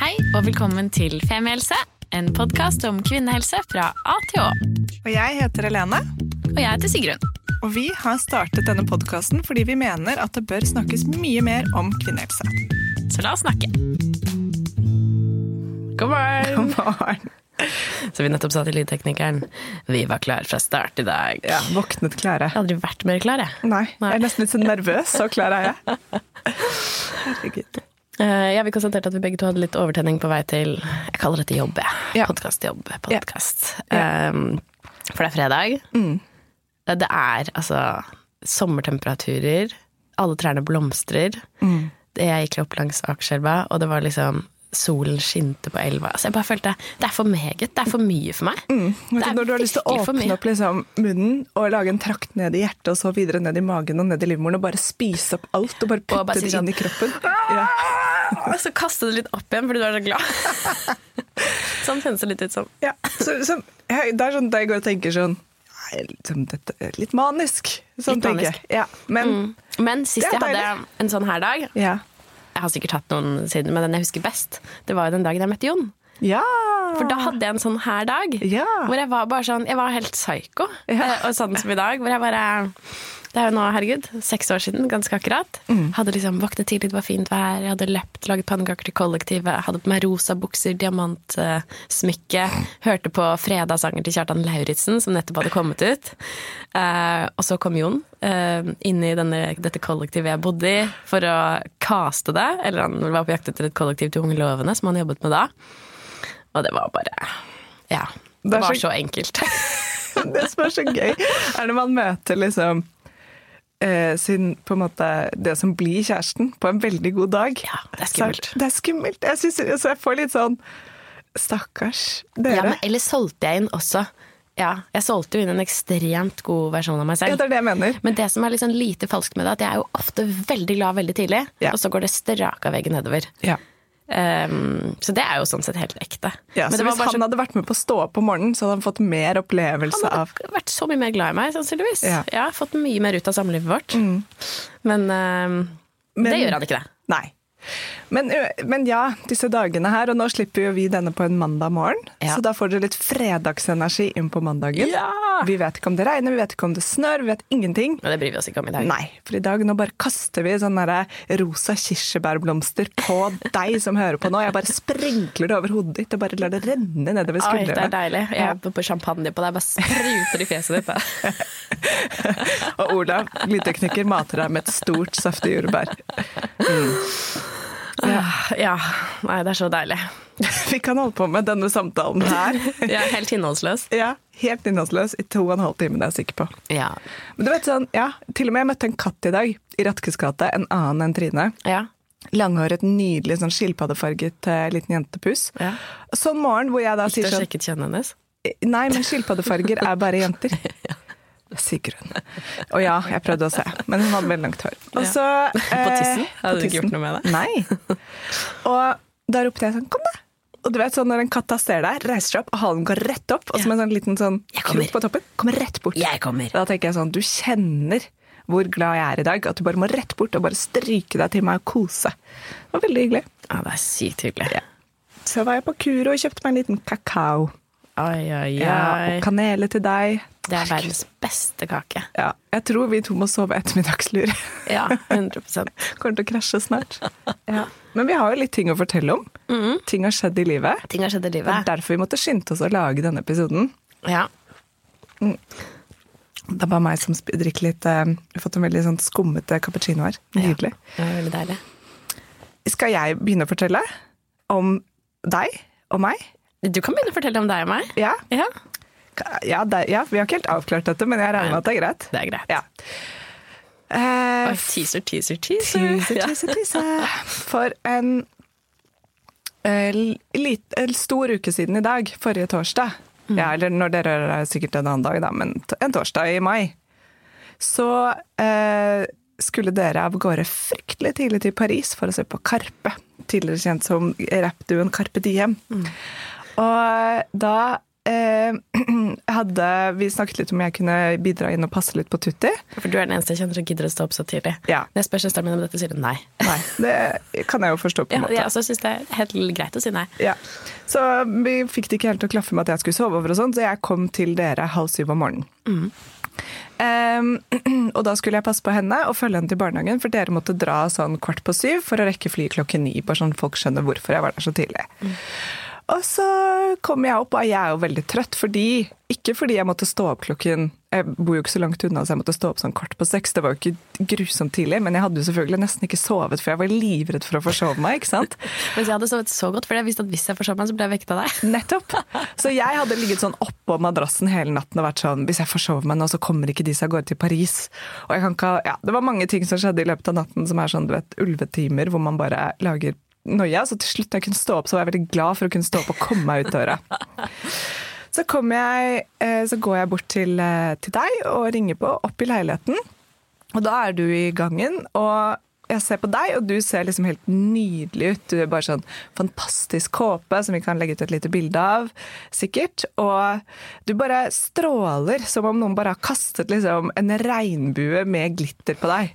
Hei og velkommen til Femihelse, en podkast om kvinnehelse fra A til Å. Og jeg heter Helene, Og jeg heter Sigrun. og vi har startet denne podkasten fordi vi mener at det bør snakkes mye mer om kvinnehelse. Så la oss snakke. God morgen! Morgen. Så vi nettopp sa til lydteknikeren vi var klar fra start i dag. Ja, våknet klare. Jeg har aldri vært mer klar, jeg. Nei, Nei. jeg er nesten litt så nervøs, så klar er jeg. Herregud. Eh, ja, vi konstaterte at vi begge to hadde litt overtenning på vei til Jeg kaller dette jobb, jeg. Ja. Podkastjobb. Podkast. Ja. Um, for det er fredag. Mm. Det er altså sommertemperaturer. Alle trærne blomstrer. Mm. Jeg gikk opp langs Akerselva, og det var liksom Solen skinte på elva. Altså jeg bare følte Det er for meget. Det er for mye for meg. Mm. Når du har lyst til å åpne opp liksom, munnen og lage en trakt ned i hjertet, og så videre ned i magen og ned i livmoren, og bare spise opp alt og bare putte bare si det sånn, i kroppen. Ja. Og så kaste det litt opp igjen fordi du er så glad. sånn kjennes det litt ut som. Ja. Så, så, det er sånn at jeg går og tenker sånn liksom, dette er Litt manisk. Sånn Litt manisk. Ja. Men Men sist jeg hadde deilig. en sånn her dag ja. Jeg har sikkert hatt noen siden, men den jeg husker best, det var jo den dagen jeg møtte Jon. Ja! For da hadde jeg en sånn her dag. Ja. Hvor jeg var bare sånn Jeg var helt psyko. Ja. Eh, Og sånn som i dag, hvor jeg bare Det er jo nå, herregud, seks år siden, ganske akkurat. Mm. Hadde liksom våknet tidlig, det var fint vær, jeg hadde løpt, laget pannekaker til kollektivet, hadde på meg rosa bukser, diamantsmykke, hørte på fredagssanger til Kjartan Lauritzen, som nettopp hadde kommet ut. Eh, og så kom Jon eh, inn i denne, dette kollektivet jeg bodde i, for å caste det. Eller han var på jakt etter et kollektiv til Unge Lovende, som han jobbet med da. Og det var bare Ja. Det, Det var så- så enkelt. Det som er så gøy, er når man møter liksom eh, sin på en måte Det som blir kjæresten, på en veldig god dag. Ja, det er Så skummelt. det er skummelt. Jeg, synes, så jeg får litt sånn Stakkars dere. Ja, men eller solgte jeg inn også Ja, jeg solgte jo inn en ekstremt god versjon av meg Ja, selv. det er det jeg mener. Men det som er sånn lite falskt med det, at jeg er jo ofte veldig glad veldig tidlig, Ja. og så går det strak av veggen nedover. Ja. Um, så det er jo sånn sett helt ekte. Ja, Men så det var Hvis han så, hadde vært med på å stå opp om morgenen, så hadde han fått mer opplevelse av han av hadde vært så mye mer glad i meg, sannsynligvis. Ja. Har fått mye mer ut av samlivet vårt. Men, um, Men- det gjør han ikke, det. Nei. Men, men ja, disse dagene her, og nå slipper jo vi denne på en mandag morgen, Ja. så da får dere litt fredagsenergi inn på mandagen. Ja! Vi vet ikke om det regner, vi vet ikke om det snør, vi vet ingenting. Men det bryr vi oss ikke om i dag. Nei, for i dag nå bare kaster vi sånne rosa kirsebærblomster på deg som hører på nå. Jeg bare sprinkler det over hodet ditt og bare lar det renne nedover Oi, det er deilig. Jeg er på champagne på deg, bare spruter i fjeset ditt. Og Olav, lydtekniker, mater deg med et stort, saftig jordbær. Ja. Nei, det er så deilig. Vi kan holde på med denne samtalen her. Er helt innholdsløs. Ja, Helt innholdsløs i to og en halv time, det er jeg sikker på. Ja. Men du vet sånn, ja, Til og med jeg møtte en katt i dag, i Ratkes gate. En annen enn Trine. Ja. Langhåret, nydelig sånn skilpaddefarget eh, liten jentepus. Ja. Sånn morgen hvor jeg da Gikk sier sånn sjekket kjønnet hennes? Nei, men skilpaddefarger er bare jenter. Sigrun. Og ja, jeg prøvde å se, men hun hadde veldig langt hår. Og Ja. så, På eh, tissen? Hadde du ikke gjort noe med det? Nei. Og da ropte jeg sånn, kom da! Og du vet sånn når en katt ser deg, reiser seg opp, og halen går rett opp, og som Ja. en sånn liten sånn krok på toppen, kommer rett bort. Jeg kommer. Da tenker jeg sånn, du kjenner hvor glad jeg er i dag, at du bare må rett bort og bare stryke deg til meg og kose. Det var veldig hyggelig. Ja, det er sykt hyggelig. Så var jeg på Kuro og kjøpte meg en liten kakao. Ai, ai, ai. Ja, og kanele til deg. Det er verdens beste kake. Ja, jeg tror vi to må sove ettermiddagslur. Ja, 100 Kommer til å krasje snart. Ja. Men vi har jo litt ting å fortelle om. Ting har skjedd i livet. Ting har skjedd i Det er livet. derfor vi måtte skynde oss å lage denne episoden. Ja. Det er bare meg som drikker litt uh, fått en veldig sånn skummete cappuccino her. Nydelig. Det var veldig deilig. Skal jeg begynne å fortelle om deg og meg? Du kan begynne å fortelle om deg og meg. Ja, Ja, ja, det, ja vi har ikke helt avklart dette, men jeg regner med at det er greit. det er greit. Ja. Eh, teaser, teaser, teaser, teaser. teaser, tise. For en eh, lit, en stor uke siden i dag, forrige torsdag, Mm. ja, eller når dere hører det, sikkert en annen dag, da, men en torsdag i mai, så eh, skulle dere av gårde fryktelig tidlig til Paris for å se på Karpe, tidligere kjent som rappduoen Carpe Diem. Mm. Og da eh, hadde, vi snakket litt om jeg kunne bidra inn og passe litt på Tutti. For du er den eneste jeg kjenner som gidder å stå opp så tidlig. Ja. Når jeg spør søsteren min om dette, sier hun nei. Nei, det kan jeg jo forstå på en Ja, måte. jeg også syns det er helt greit å si nei. Ja. Så vi fikk det ikke helt til å klaffe med at jeg skulle sove over og sånn, så jeg kom til dere halv syv om morgenen. Em, og da skulle jeg passe på henne og følge henne til barnehagen, for dere måtte dra sånn kvart på syv for å rekke flyet klokken ni, bare sånn folk skjønner hvorfor jeg var der så tidlig. Og så kom jeg opp, og jeg er jo veldig trøtt, fordi ikke fordi jeg måtte stå opp klokken Jeg bor jo ikke så langt unna, så jeg måtte stå opp sånn kvart på seks. Det var jo ikke grusomt tidlig, men jeg hadde jo selvfølgelig nesten ikke sovet, for jeg var livredd for å forsove meg, ikke sant? Mens jeg hadde sovet så godt, for jeg visste at hvis jeg forsov meg, så ble jeg vekket av deg. Nettopp. Så jeg hadde ligget sånn oppå madrassen hele natten og vært sånn Hvis jeg forsover meg nå, så kommer ikke de seg av gårde til Paris. Og jeg kan ikke Ja, det var mange ting som skjedde i løpet av natten som er sånn, du vet, ulvetimer hvor man bare lager noia. Så til slutt da jeg kunne stå opp, så var jeg veldig glad for å kunne stå opp og komme meg ut døra. Så, jeg, eh, så går jeg bort til, eh, til deg og ringer på, opp i leiligheten. Og da er du i gangen, og jeg ser på deg, og du ser liksom helt nydelig ut. Du er bare sånn fantastisk kåpe, som vi kan legge ut et lite bilde av, sikkert. Og du bare stråler, som om noen bare har kastet liksom en regnbue med glitter på deg.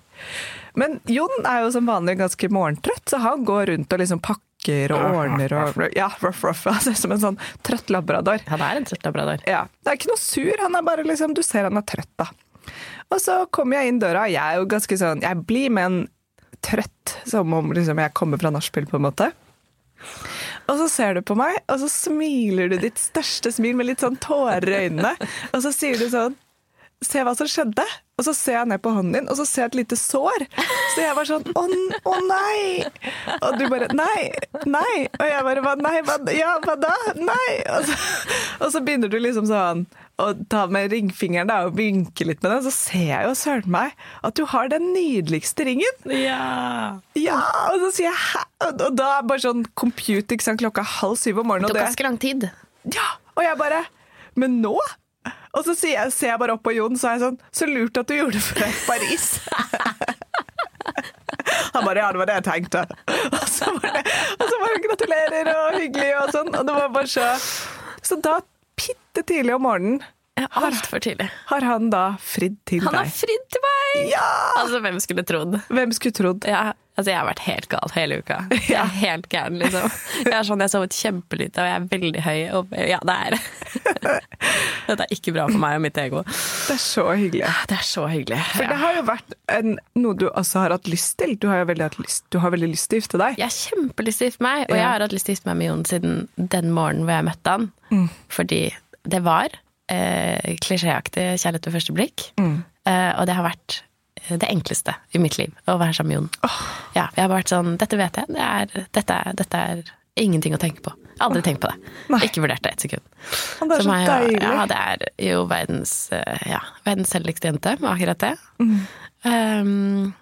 Men Jon er jo som vanlig ganske morgentrøtt, så han går rundt og liksom pakker og ordner og Ja, ruff, ruff. Han ser ut som en sånn trøtt labrador. Han er en trøtt labrador. Ja, Det er ikke noe sur, han er bare liksom Du ser han er trøtt, da. Og så kommer jeg inn døra, jeg er jo ganske sånn Jeg blir med en trøtt, som om liksom jeg kommer fra nachspiel, på en måte. Og så ser du på meg, og så smiler du ditt største smil med litt sånn tårer i øynene. Og så sier du sånn Se hva som skjedde. Og så ser jeg ned på hånden din, og så ser jeg et lite sår. Så jeg var sånn Å, å nei! Og du bare Nei! Nei! Og jeg bare hva, Nei, hva, ja, hva da? Nei! Og så, og så begynner du liksom sånn å ta med ringfingeren da, og vinke litt med den. Så ser jeg jo søren meg at du har den nydeligste ringen. Ja. Ja! Og så sier jeg hæ? Og og da er bare sånn compute, ikke sant, klokka halv syv om morgenen. Det tok ganske lang tid. ja, og jeg bare Men nå? Og så jeg, ser jeg bare opp på Jon, så er jeg sånn Så lurt at du gjorde det før Paris. Han bare ja, det var det jeg tenkte. Og så bare gratulerer og hyggelig og sånn. Og det var bare så Så da, bitte tidlig om morgenen, Altfor tidlig. har han da fridd til Han har fridd til meg! Ja! Altså, hvem skulle trodd? Hvem skulle trodd? Ja, altså jeg har vært helt gal hele uka. Jeg er helt gæren, liksom. Jeg er sånn, jeg sovet kjempelite, og jeg er veldig høy. Og ja, det er Dette er ikke bra for meg og mitt ego. Det er så hyggelig. Det er så hyggelig. For det har jo vært en, noe du også har hatt lyst til. Du har jo veldig, lyst, du har veldig lyst til å gifte deg. Jeg har kjempelyst til å gifte meg, og jeg har hatt lyst til å gifte meg med Jon siden den morgenen hvor jeg møtte han. Mm. Fordi det var eh, klisjéaktig kjærlighet ved første blikk. Mm. Eh, og det har vært eh, det enkleste i mitt liv, å være sammen med Jon. Ja, jeg har bare vært sånn Dette vet jeg. Det er, dette, er, dette er ingenting å tenke på. Aldri tenkt på det. Nei. Ikke vurdert det et sekund. Det er Som så jo- deilig. Ja, det er jo verdens, eh, ja, verdens heldigste jente med akkurat det. Mm. Um,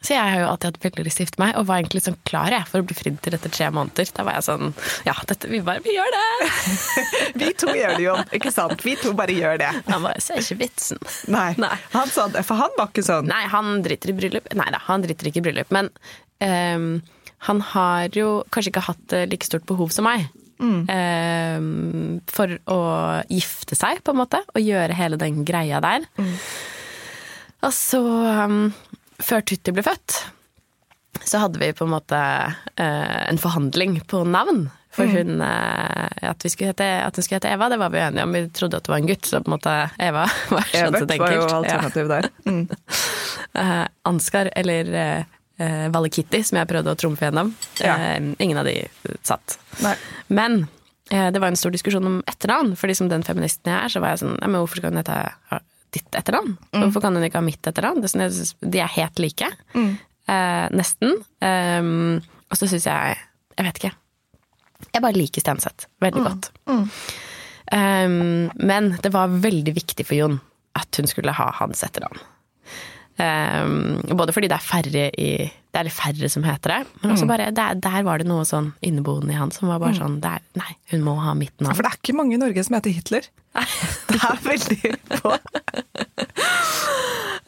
så jeg har jo alltid hatt veldig lyst til å gifte meg, og var egentlig sånn klar jeg, for å bli fridd til etter tre måneder. Da var jeg sånn Ja, dette, vi bare vi gjør det! Vi to gjør det jo, ikke sant? Vi to bare gjør det. Han bare ser ikke vitsen. Nei. Nei. Han sa det, for han var ikke sånn. Nei, han driter i bryllup. Nei da, han driter ikke i bryllup. Men um, han har jo kanskje ikke hatt eh, like stort behov som meg. ehm, for å gifte seg, på en måte. Og gjøre hele den greia der. Og så, ehm, før Tutti ble født, så hadde vi på en måte eh, en forhandling på navn. For hun, eh, at, vi skulle hete, at hun skulle hete Eva, det var vi enige om. Vi trodde at det var en gutt, så på en måte Eva var sånn Evert sett var jo alternativ der. Mm. Eh, Ansgar eller eh, Valle Kitty, som jeg prøvde å trumfe gjennom. Ja. Ingen av de satt. Nei. Men det var en stor diskusjon om etternavn. Fordi som den feministen jeg er, så var jeg sånn «Nei, men Hvorfor skal hun hete ditt etternavn? Hvorfor kan hun ikke ha mitt etternavn? Det er sånn, De er helt like. Eh, nesten. Um, og så syns jeg Jeg vet ikke. Jeg bare liker Stenseth veldig godt. Um, men det var veldig viktig for Jon at hun skulle ha hans etternavn. Um, både fordi det er færre i Det er litt færre som heter det, men også bare der, der var det noe sånn inneboende i han som var bare sånn det er, Nei, hun må ha mitt navn. For det er ikke mange i Norge som heter Hitler. Det er veldig få.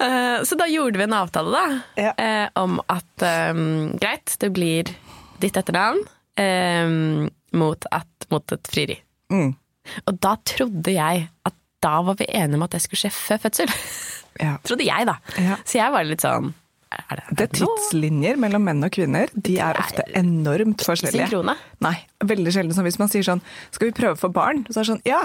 uh, så da gjorde vi en avtale, da. Ja. uh, om at um, greit, det blir ditt etternavn um, mot, at, mot et frieri. Mm. Og da trodde jeg at da var vi enige om at det skulle skje før fødsel. Ja. Trodde jeg, da. Ja. Så jeg var litt sånn er det, er Det er nå? tidslinjer mellom menn og kvinner. De er ofte enormt forskjellige. synkrone. Nei, veldig sjelden. Sånn, hvis man sier sånn Skal vi prøve å få barn? Så er det sånn Ja!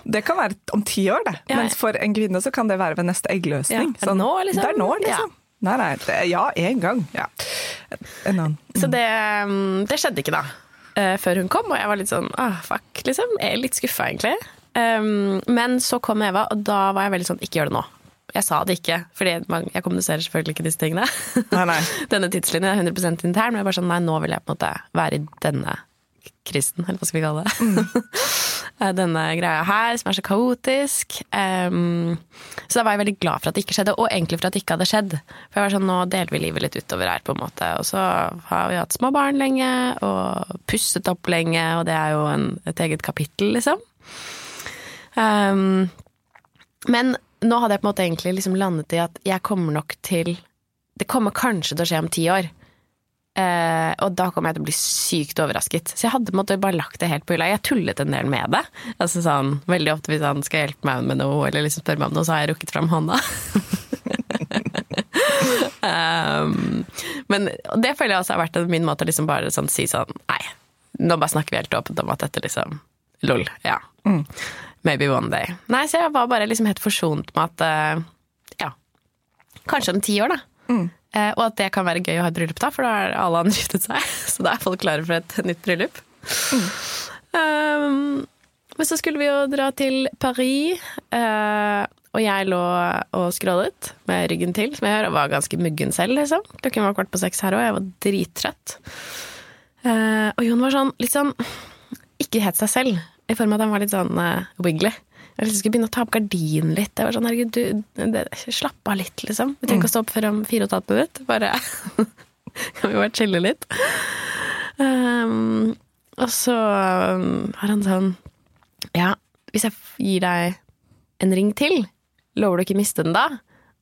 Det kan være om ti år, det. Ja. Mens for en kvinne så kan det være ved neste eggløsning. Ja, er det nå, liksom? Det er nå, liksom. Nei, nei. Det, ja, én gang. Ja. En annen. Så det, mm, det skjedde ikke da, eh, før hun kom, og jeg var litt sånn ah, fuck, liksom. Jeg er litt skuffa, egentlig. Um, men så kom Eva, og da var jeg veldig sånn ikke gjør det nå. Jeg sa det ikke, fordi jeg kommuniserer selvfølgelig ikke disse tingene. Nei, nei. Denne tidslinjen er 100% intern, men jeg bare sånn nei, nå vil jeg på en måte være i denne krisen, eller hva skal vi kalle det. Denne greia her, som er så kaotisk. Um, så da var jeg veldig glad for at det ikke skjedde, og egentlig for at det ikke hadde skjedd. For jeg var sånn, nå deler vi livet litt utover her, på en måte. Og så har vi hatt små barn lenge, og pusset opp lenge, og det er jo en, et eget kapittel, liksom. Um, men nå hadde jeg på en måte egentlig liksom landet i at jeg kommer nok til Det kommer kanskje til å skje om ti år. Uh, og da kommer jeg til å bli sykt overrasket. Så jeg hadde på en måte bare lagt det helt på hylla. Jeg tullet en del med det. Altså sånn, Veldig ofte hvis han skal hjelpe meg med noe, eller liksom spørre meg om noe, så har jeg rukket fram hånda. um, men det føler jeg også har vært min måte å liksom bare sånn, si sånn Nei, nå bare snakker vi helt åpent om at dette liksom Lol. Ja. Maybe one day. Nei, så jeg var bare liksom helt forsont med at eh, Ja. Kanskje om ti år, da. Eh, og at det kan være gøy å ha et bryllup da, for da har alle andre giftet seg. Så da er folk klare for et nytt bryllup. Um, men så skulle vi jo dra til Paris, eh, og jeg lå og scrollet med ryggen til, som jeg gjør, og var ganske muggen selv, liksom. Klokken var kvart på seks her òg, jeg var drittrøtt. Eh, og Jon var sånn litt sånn ikke helt seg selv, i form av at han var litt sånn uh, wiggly. Jeg liksom skulle begynne å ta opp gardinen litt. Jeg var sånn, herregud, du, det, slapp av litt, liksom. Vi trenger ikke å stå opp før om fire og et halvt minutt. Bare kan vi bare chille litt. Um, og så um, har han sånn Ja, hvis jeg gir deg en ring til, lover du ikke å miste den da?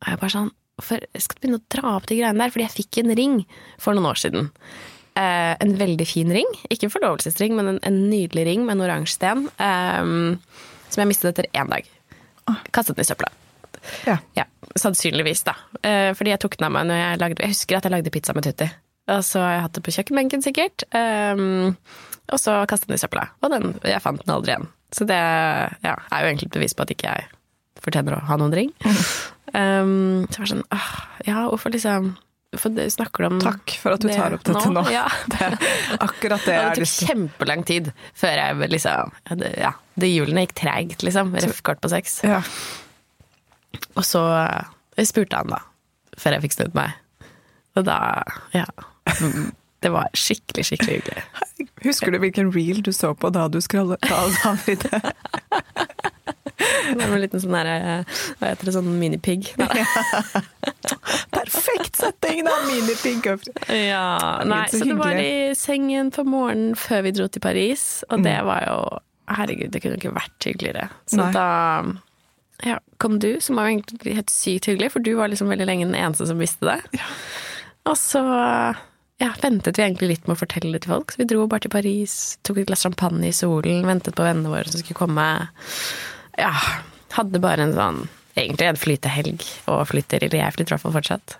Og jeg bare sånn for jeg skal begynne å dra opp de greiene der, fordi jeg fikk en ring for noen år siden. Eh, en veldig fin ring. Ikke en forlovelsesring, men en, en nydelig ring med en oransje sten. Eh, som jeg mistet etter én dag. Kastet den i søpla. Ja. Ja, Sannsynligvis, da. Eh, fordi jeg tok den av meg når jeg lagde Jeg husker at jeg lagde pizza med Tutti. Og så har jeg hatt det på kjøkkenbenken, sikkert. Um, og så kastet den i søpla. Og den, jeg fant den aldri igjen. Så det ja, er jo egentlig et bevis på at ikke jeg fortjener å ha noen ring. Um, så jeg var sånn åh, Ja, hvorfor liksom snakker du om Takk for at du tar opp dette nå. Ja. Det, akkurat det Og er det tok kjempelang tid før jeg liksom Ja, det, ja, de hjulene gikk treigt, liksom. Røff på sex. Ja. Og så jeg spurte han, da. Før jeg fikk snudd meg. Og da Ja. Det var skikkelig, skikkelig hyggelig. Husker du hvilken reel du så på da du scrollet? av da det? Det var en liten sånn derre Hva heter det, sånn minipig. Perfekt setting, da! Minipink. Ja, nei, så så det var i sengen på morgenen før vi dro til Paris, og det var jo Herregud, det kunne ikke vært hyggeligere. Så Nei. da ja, kom du, som var egentlig helt sykt hyggelig, for du var liksom veldig lenge den eneste som visste det. Og så ja, ventet vi egentlig litt med å fortelle det til folk. Så vi dro bare til Paris, tok et glass champagne i solen, ventet på vennene våre som skulle komme. Ja, hadde bare en sånn Egentlig en flytehelg, og flytter, eller jeg flytter i hvert fall fortsatt.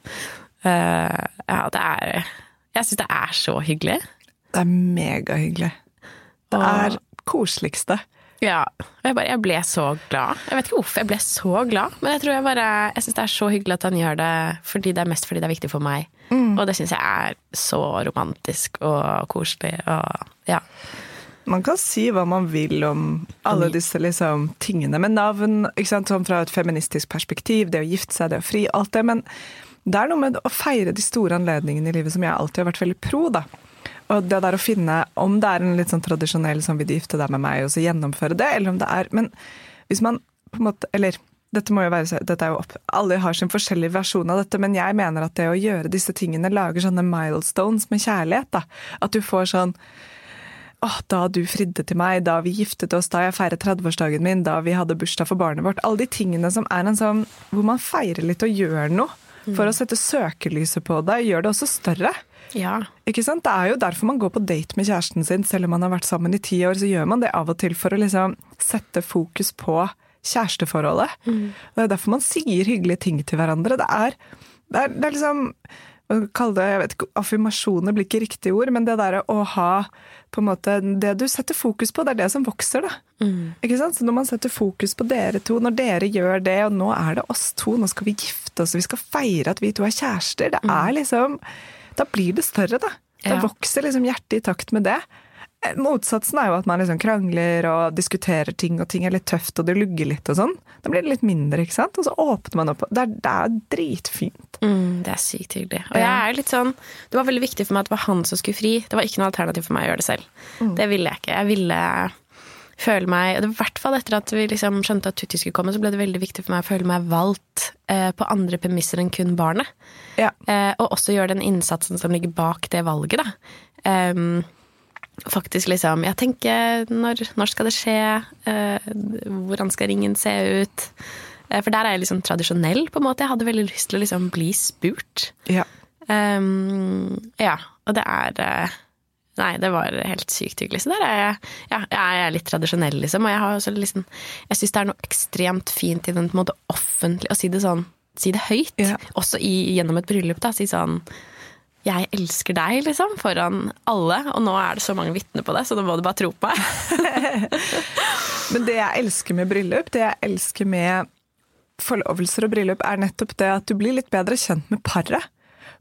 Uh, ja, det er Jeg syns det er så hyggelig. Det er megahyggelig. Det er koseligste. Ja. Jeg, bare, jeg ble så glad. Jeg vet ikke hvorfor jeg ble så glad, men jeg tror jeg bare Jeg syns det er så hyggelig at han gjør det fordi det er mest fordi det er viktig for meg. Og det syns jeg er så romantisk og koselig og ja. Man kan si hva man vil om alle disse liksom, tingene med navn, sant? sånn fra et feministisk perspektiv, det å gifte seg, det å fri, alt det. Men det er noe med å feire de store anledningene i livet som jeg alltid har vært veldig pro. da. Og det der å finne, om det er en litt sånn tradisjonell som vil du gifte deg med meg, og så gjennomføre det, eller om det er Men hvis man på en måte Eller dette må jo være dette er jo opp, Alle har sin forskjellige versjon av dette, men jeg mener at det å gjøre disse tingene lager sånne milestones med kjærlighet. da. At du får sånn Åh, da du fridde til meg, da vi giftet oss, da jeg feiret 30-årsdagen min, da vi hadde bursdag for barnet vårt. Alle de tingene som er en sånn Hvor man feirer litt og gjør noe for å sette søkelyset på det, gjør det også større. Ja. Ikke sant? Det er jo derfor man går på date med kjæresten sin, selv om man har vært sammen i ti år. Så gjør man det av og til for å liksom sette fokus på kjæresteforholdet. Det er derfor man sier hyggelige ting til hverandre. Det er, det er, det er liksom det, jeg vet ikke, Affirmasjoner blir ikke riktig ord, men det derre å ha på en måte, Det du setter fokus på, det er det som vokser, da. Ikke sant? Så når man setter fokus på dere to, når dere gjør det, og nå er det oss to, nå skal vi gifte oss, vi skal feire at vi to er kjærester, det er liksom Da blir det større, da. Da Ja. vokser liksom hjertet i takt med det. Motsatsen er jo at man liksom krangler og diskuterer ting, og ting er litt tøft, og det lugger litt og sånn. Da blir det litt mindre, ikke sant? Og så åpner man opp. Det er, det er dritfint. Mm, det er sykt hyggelig. Og jeg er litt sånn Det var veldig viktig for meg at det var han som skulle fri. Det var ikke noe alternativ for meg å gjøre det selv. Mm. Det ville jeg ikke. Jeg ville føle meg I hvert fall etter at vi liksom skjønte at Tutti skulle komme, så ble det veldig viktig for meg å føle meg valgt eh, på andre premisser enn kun barnet. Ja. Eh, og også gjøre den innsatsen som ligger bak det valget, da. Em, faktisk liksom Jeg tenker når, når skal det skje? Eh, hvordan skal ringen se ut? Eh, for der er jeg liksom tradisjonell, på en måte. Jeg hadde veldig lyst til å liksom bli spurt. Ja. Um, ja, og det er eh, Nei, det var helt sykt hyggelig. Så der er jeg, ja, jeg er litt tradisjonell, liksom. Og jeg har også liksom Jeg syns det er noe ekstremt fint i den på en måte offentlig Å si det sånn, si det høyt. Ja. Også i, gjennom et bryllup, da. Si sånn jeg elsker deg, liksom, foran alle. Og nå er det så mange vitner på det, så nå må du bare tro på meg. Men det jeg elsker med bryllup, det jeg elsker med forlovelser og bryllup, er nettopp det at du blir litt bedre kjent med paret.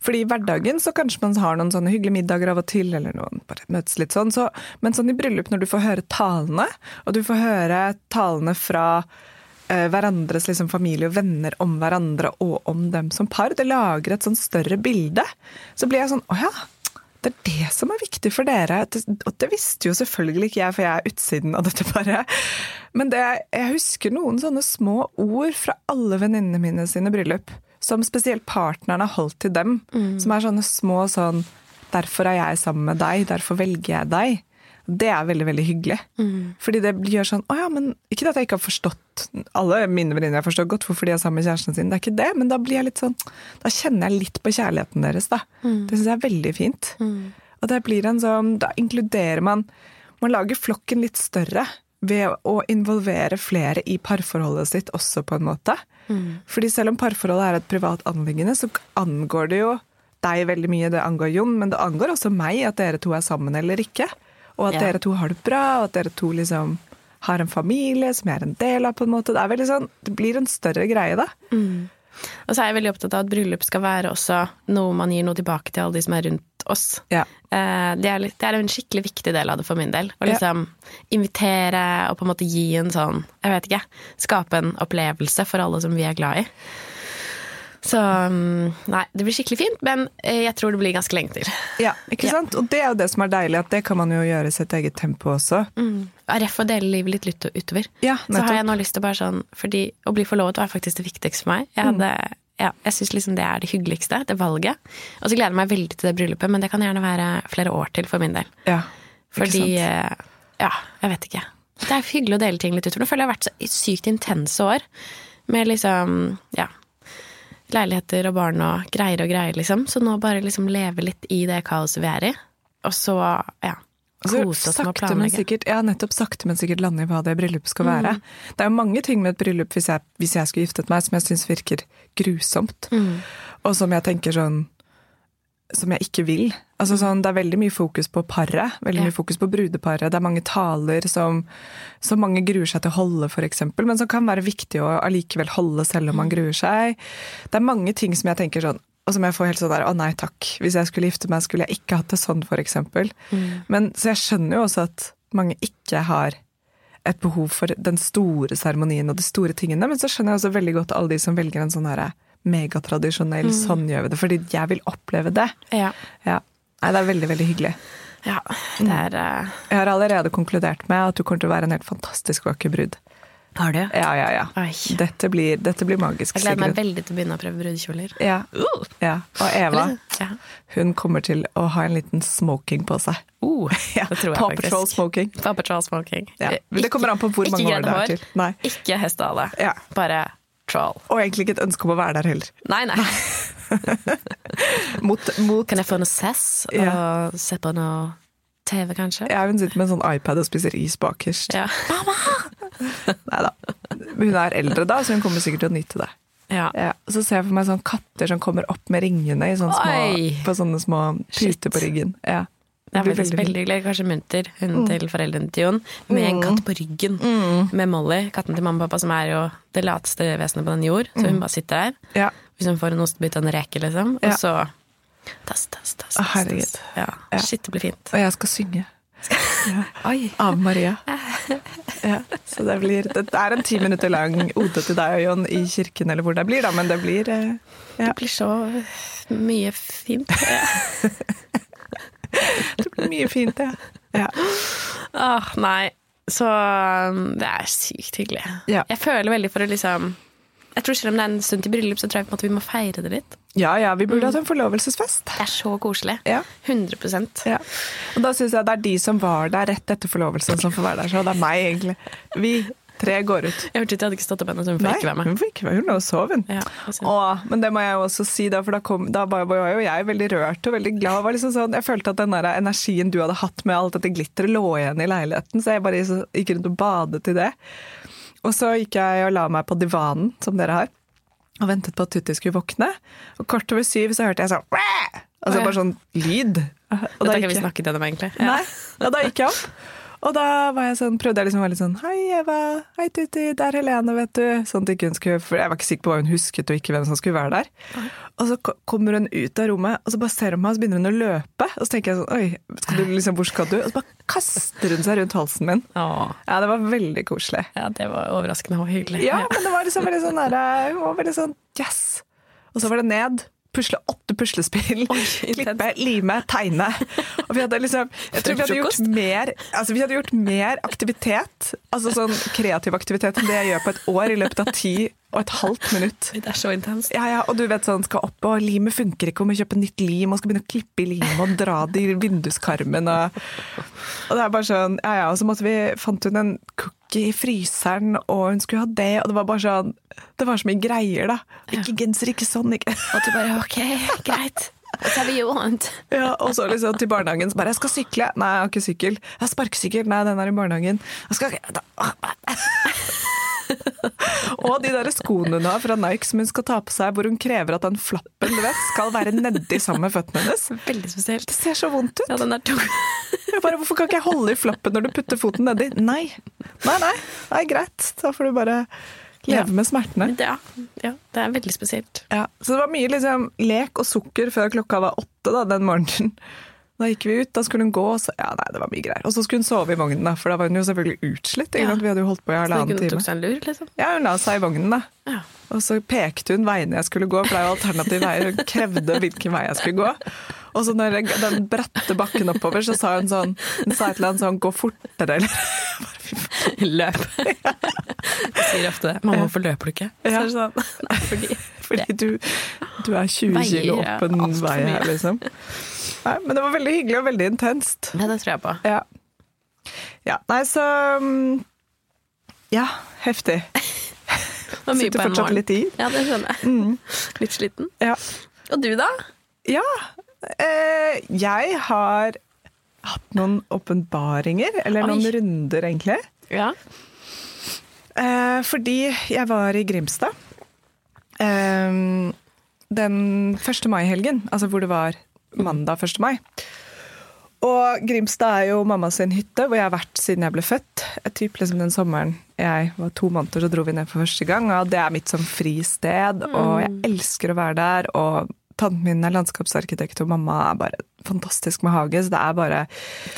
Fordi i hverdagen så kanskje man har noen sånne hyggelige middager av og til, eller noen bare møtes litt sånn. Så, men sånn i bryllup, når du får høre talene, og du får høre talene fra hverandres liksom, familie og venner om hverandre og om dem som par, det lager et sånn større bilde. Så blir jeg sånn å ja, det er det som er viktig for dere. Og det visste jo selvfølgelig ikke jeg, for jeg er utsiden av dette paret. Men det, jeg husker noen sånne små ord fra alle venninnene mine sine bryllup. Som spesielt partnerne har holdt til dem. Som er sånne små sånn Derfor er jeg sammen med deg, derfor velger jeg deg. Det er veldig, veldig hyggelig. Fordi det gjør sånn Å ja, men Ikke at jeg ikke har forstått Alle mine venninner har forstått godt hvorfor de er sammen med kjæresten sin, det er ikke det, men da blir jeg litt sånn Da kjenner jeg litt på kjærligheten deres, da. Det syns jeg er veldig fint. Og det blir en sånn Da inkluderer man Man lager flokken litt større ved å involvere flere i parforholdet sitt også, på en måte. Fordi selv om parforholdet er et privat anliggende, så angår det jo deg veldig mye. Det angår Jon, men det angår også meg at dere to er sammen eller ikke. Og at Ja. dere to har det bra, og at dere to liksom har en familie som jeg er en del av, på en måte. Det er veldig sånn, det blir en større greie, da. Og så er jeg veldig opptatt av at bryllup skal være også noe man gir noe tilbake til alle de som er rundt oss. Ja. Eh, Det er, det er en skikkelig viktig del av det for min del. Å Ja. liksom invitere og på en måte gi en sånn, jeg vet ikke, skape en opplevelse for alle som vi er glad i. Så mm, nei, det blir skikkelig fint, men eh, jeg tror det blir ganske lenge til. Ja, ikke Ja. sant? Og det er jo det som er deilig, at det kan man jo gjøre i sitt eget tempo også. Mm. RF og dele livet litt ut- utover. Ja, Så har jeg nå lyst til bare sånn Fordi å bli forlovet var faktisk det viktigste for meg. Jeg, Mm. ja, jeg syns liksom det er det hyggeligste, det valget. Og så gleder jeg meg veldig til det bryllupet, men det kan gjerne være flere år til for min del. Ja, ikke Fordi sant? eh, Ja, jeg vet ikke. Det er hyggelig å dele ting litt utover. Nå føler jeg har vært så sykt intense år. Med liksom, ja Leiligheter og barn og greier og greier, liksom. Så nå bare liksom leve litt i det kaoset vi er i. Og så, ja Kose oss med å planlegge. sikkert, ja, nettopp sakte, men sikkert lande i hva det bryllupet skal Mm. være. Det er jo mange ting med et bryllup, hvis jeg, hvis jeg skulle giftet meg, som jeg syns virker grusomt. Mm. Og som jeg tenker sånn Som jeg ikke vil. Altså sånn, Det er veldig mye fokus på paret, veldig Mm. Ja. mye fokus på brudeparet. Det er mange taler som, som mange gruer seg til å holde, f.eks., men som kan være viktig å allikevel holde selv om man gruer seg. Det er mange ting som jeg tenker sånn og som jeg får helt sånn der, å nei takk, hvis jeg skulle gifte meg, skulle jeg ikke hatt det sånn, for eksempel. Men så jeg skjønner jo også at mange ikke har et behov for den store seremonien og de store tingene, men så skjønner jeg også veldig godt alle de som velger en sånn her megatradisjonell sånn gjør vi det, fordi jeg vil oppleve det. Ja. Ja. Nei, det er veldig, veldig hyggelig. ja det er uh... Jeg har allerede konkludert med at du kommer til å være en helt fantastisk vakker brud. Har du? Ja, ja, ja. Dette blir, dette blir magisk, Jeg gleder meg sikkert. veldig til å begynne å prøve brudekjoler. Ja. ja. Og Eva, Ja. hun kommer til å ha en liten smoking på seg. Uh, Ja, det tror jeg Paw. Patrol smoking. Paw Patrol smoking. Ja. Men det kommer an på hvor ikke mange år det er til. Nei. Ikke hestehale. Ja. Bare troll. Og egentlig ikke et ønske om å være der heller. Nei, nei. Mot, mot Kan jeg få noe sess og Ja. se på noe TV, kanskje? Ja, hun sitter med en sånn iPad og spiser is bakerst. Ja. Nei da. hun er eldre da, så hun kommer sikkert til å nyte det. Ja. Ja, så ser jeg for meg sånne katter som kommer opp med ringene i sånne små, på sånne små puter på ryggen. Ja. Det er faktisk veldig hyggelig. Kanskje Munter, hunden til foreldrene til Jon, med en katt på ryggen. Med Molly, katten til mamma og pappa, som er jo det lateste vesenet på den jord. Så hun bare sitter der. Ja. Hvis hun får en ostebit og en reke, liksom. Og Ja. så tass, tass, tass. Tass, herregud. Ja. Ja. Shit, det blir fint. Og jeg skal synge. Oi. Av Maria. Ja, så det blir Det er en ti minutter lang ode til deg og Jon i kirken, eller hvor det blir, da, men det blir eh, ja, Det blir så mye fint. Ja. det blir mye fint, ja. ja. Åh, nei. Så um, det er sykt hyggelig. Ja. Jeg føler veldig for å liksom Jeg tror selv om det er en stund til bryllup, så tror jeg på en måte vi må feire det litt. Ja ja, vi burde hatt en forlovelsesfest. Det er så koselig. Ja. 100 Ja. Og da syns jeg det er de som var der rett etter forlovelsen, som får være der. Så det er meg, egentlig. Vi tre går ut. Jeg hørte ikke, jeg hadde ikke stått opp ennå, så hun får ikke være med. hun får ikke være med. Hun lå og sov, hun. Ja. Åh, men det må jeg jo også si, da, for da, kom, da var var jo jeg veldig rørt og veldig glad. Var liksom sånn, jeg følte at den der energien du hadde hatt med alt dette glitteret, lå igjen i leiligheten, så jeg bare gikk rundt og badet i det. Og så gikk jeg og la meg på divanen, som dere har, og ventet på at Tutti skulle våkne. Og kort over syv så hørte jeg sånn! Altså bare sånn lyd. Og Dette vi snakket gjennom, egentlig. Nei, ja, da gikk jeg opp. Og da var jeg sånn, prøvde jeg liksom å være litt sånn Hei, Eva. Hei, Tuti. Det er Helene, vet du. Sånn at ikke hun skulle, for jeg var ikke sikker på hva hun husket, og ikke hvem som skulle være der. Og så kommer hun ut av rommet, og så bare ser hun meg, og så begynner hun å løpe. Og så tenker jeg sånn Oi, skal du liksom, hvor skal du? Og så bare kaster hun seg rundt halsen min. Åh, Ja, det var veldig koselig. ja, det var overraskende og hyggelig. Ja, men det var liksom veldig sånn derre Hun var veldig sånn yes. Og så var det ned. Pusle åtte puslespill. Oi, Klippe, lime, tegne. Og vi hadde liksom Jeg tror vi hadde gjort mer Altså vi hadde gjort mer aktivitet, altså sånn kreativ aktivitet, enn det jeg gjør på et år i løpet av ti og et halvt minutt. Det er så intenst. Ja, ja, og du vet sånn, skal opp, og limet funker ikke, og må kjøpe nytt lim, og skal begynne å klippe i limet og dra det i vinduskarmen, og, og det er bare sånn, ja, ja, og så måtte vi, fant hun en cookie i fryseren, og hun skulle ha det, og det var bare sånn, det var så mye greier da. Ikke genser, ikke sånn, ikke. Og du bare ok, greit. Whatever you want? Ja, og så liksom til barnehagen, så bare, jeg skal sykle. Nei, jeg har ikke sykkel. Jeg har sparkesykkel. Nei, den er i barnehagen. Jeg skal Og de der skoene hun har fra Nike som hun skal ta på seg, hvor hun krever at den flappen du vet, skal være nedi sammen med føttene hennes. Veldig spesielt. Det ser så vondt ut. Ja, den er tung. Jeg bare, hvorfor kan ikke jeg holde i flappen når du putter foten nedi? Nei. Nei, nei. Nei, greit. Da får du bare leve med smertene. Ja, ja, det er veldig spesielt. Ja. Så det var mye liksom, lek og sukker før klokka var åtte da, den morgenen. Da gikk vi ut, da skulle hun gå, og så Ja, nei, det var mye greier. Og så skulle hun sove i vognen, da, for da var hun jo selvfølgelig utslitt. Ja. Vi hadde jo holdt på i Så halvannen hun tok time. seg en lur, liksom. Ja, hun la seg i vognen, da. Ja. Og så pekte hun veiene jeg skulle gå, for det er jo alternative veier. Hun krevde hvilken vei jeg skulle gå. Og så når den bratte bakken oppover, så sa hun sånn Hun sa et eller annet sånn 'gå fortere', eller Løp. Jeg sier ofte det. 'Mamma, hvorfor løper du ikke?' Ja. sånn, Nei, fordi Fordi du, du er 20 kilo opp en vei her, liksom. Nei, men det var veldig hyggelig og veldig intenst. Ja, det tror jeg på. Ja. ja. Nei, så mm, Ja, heftig. Det var mye Sitter på en fortsatt morgen. litt i. Ja, det skjønner jeg. Litt sliten. Ja. Og du, da? ja jeg har hatt noen åpenbaringer, eller Oi. noen runder, egentlig. Ja. Eh, fordi jeg var i Grimstad eh, den 1. mai-helgen, altså hvor det var mandag 1. mai. Og Grimstad er jo mamma sin hytte, hvor jeg har vært siden jeg ble født. Jeg typ liksom Den sommeren jeg var to måneder, så dro vi ned for første gang. Og det er mitt sånn fristed, og jeg elsker å være der. Og tanten min er landskapsarkitekt, og mamma er bare fantastisk med hage. Så det er bare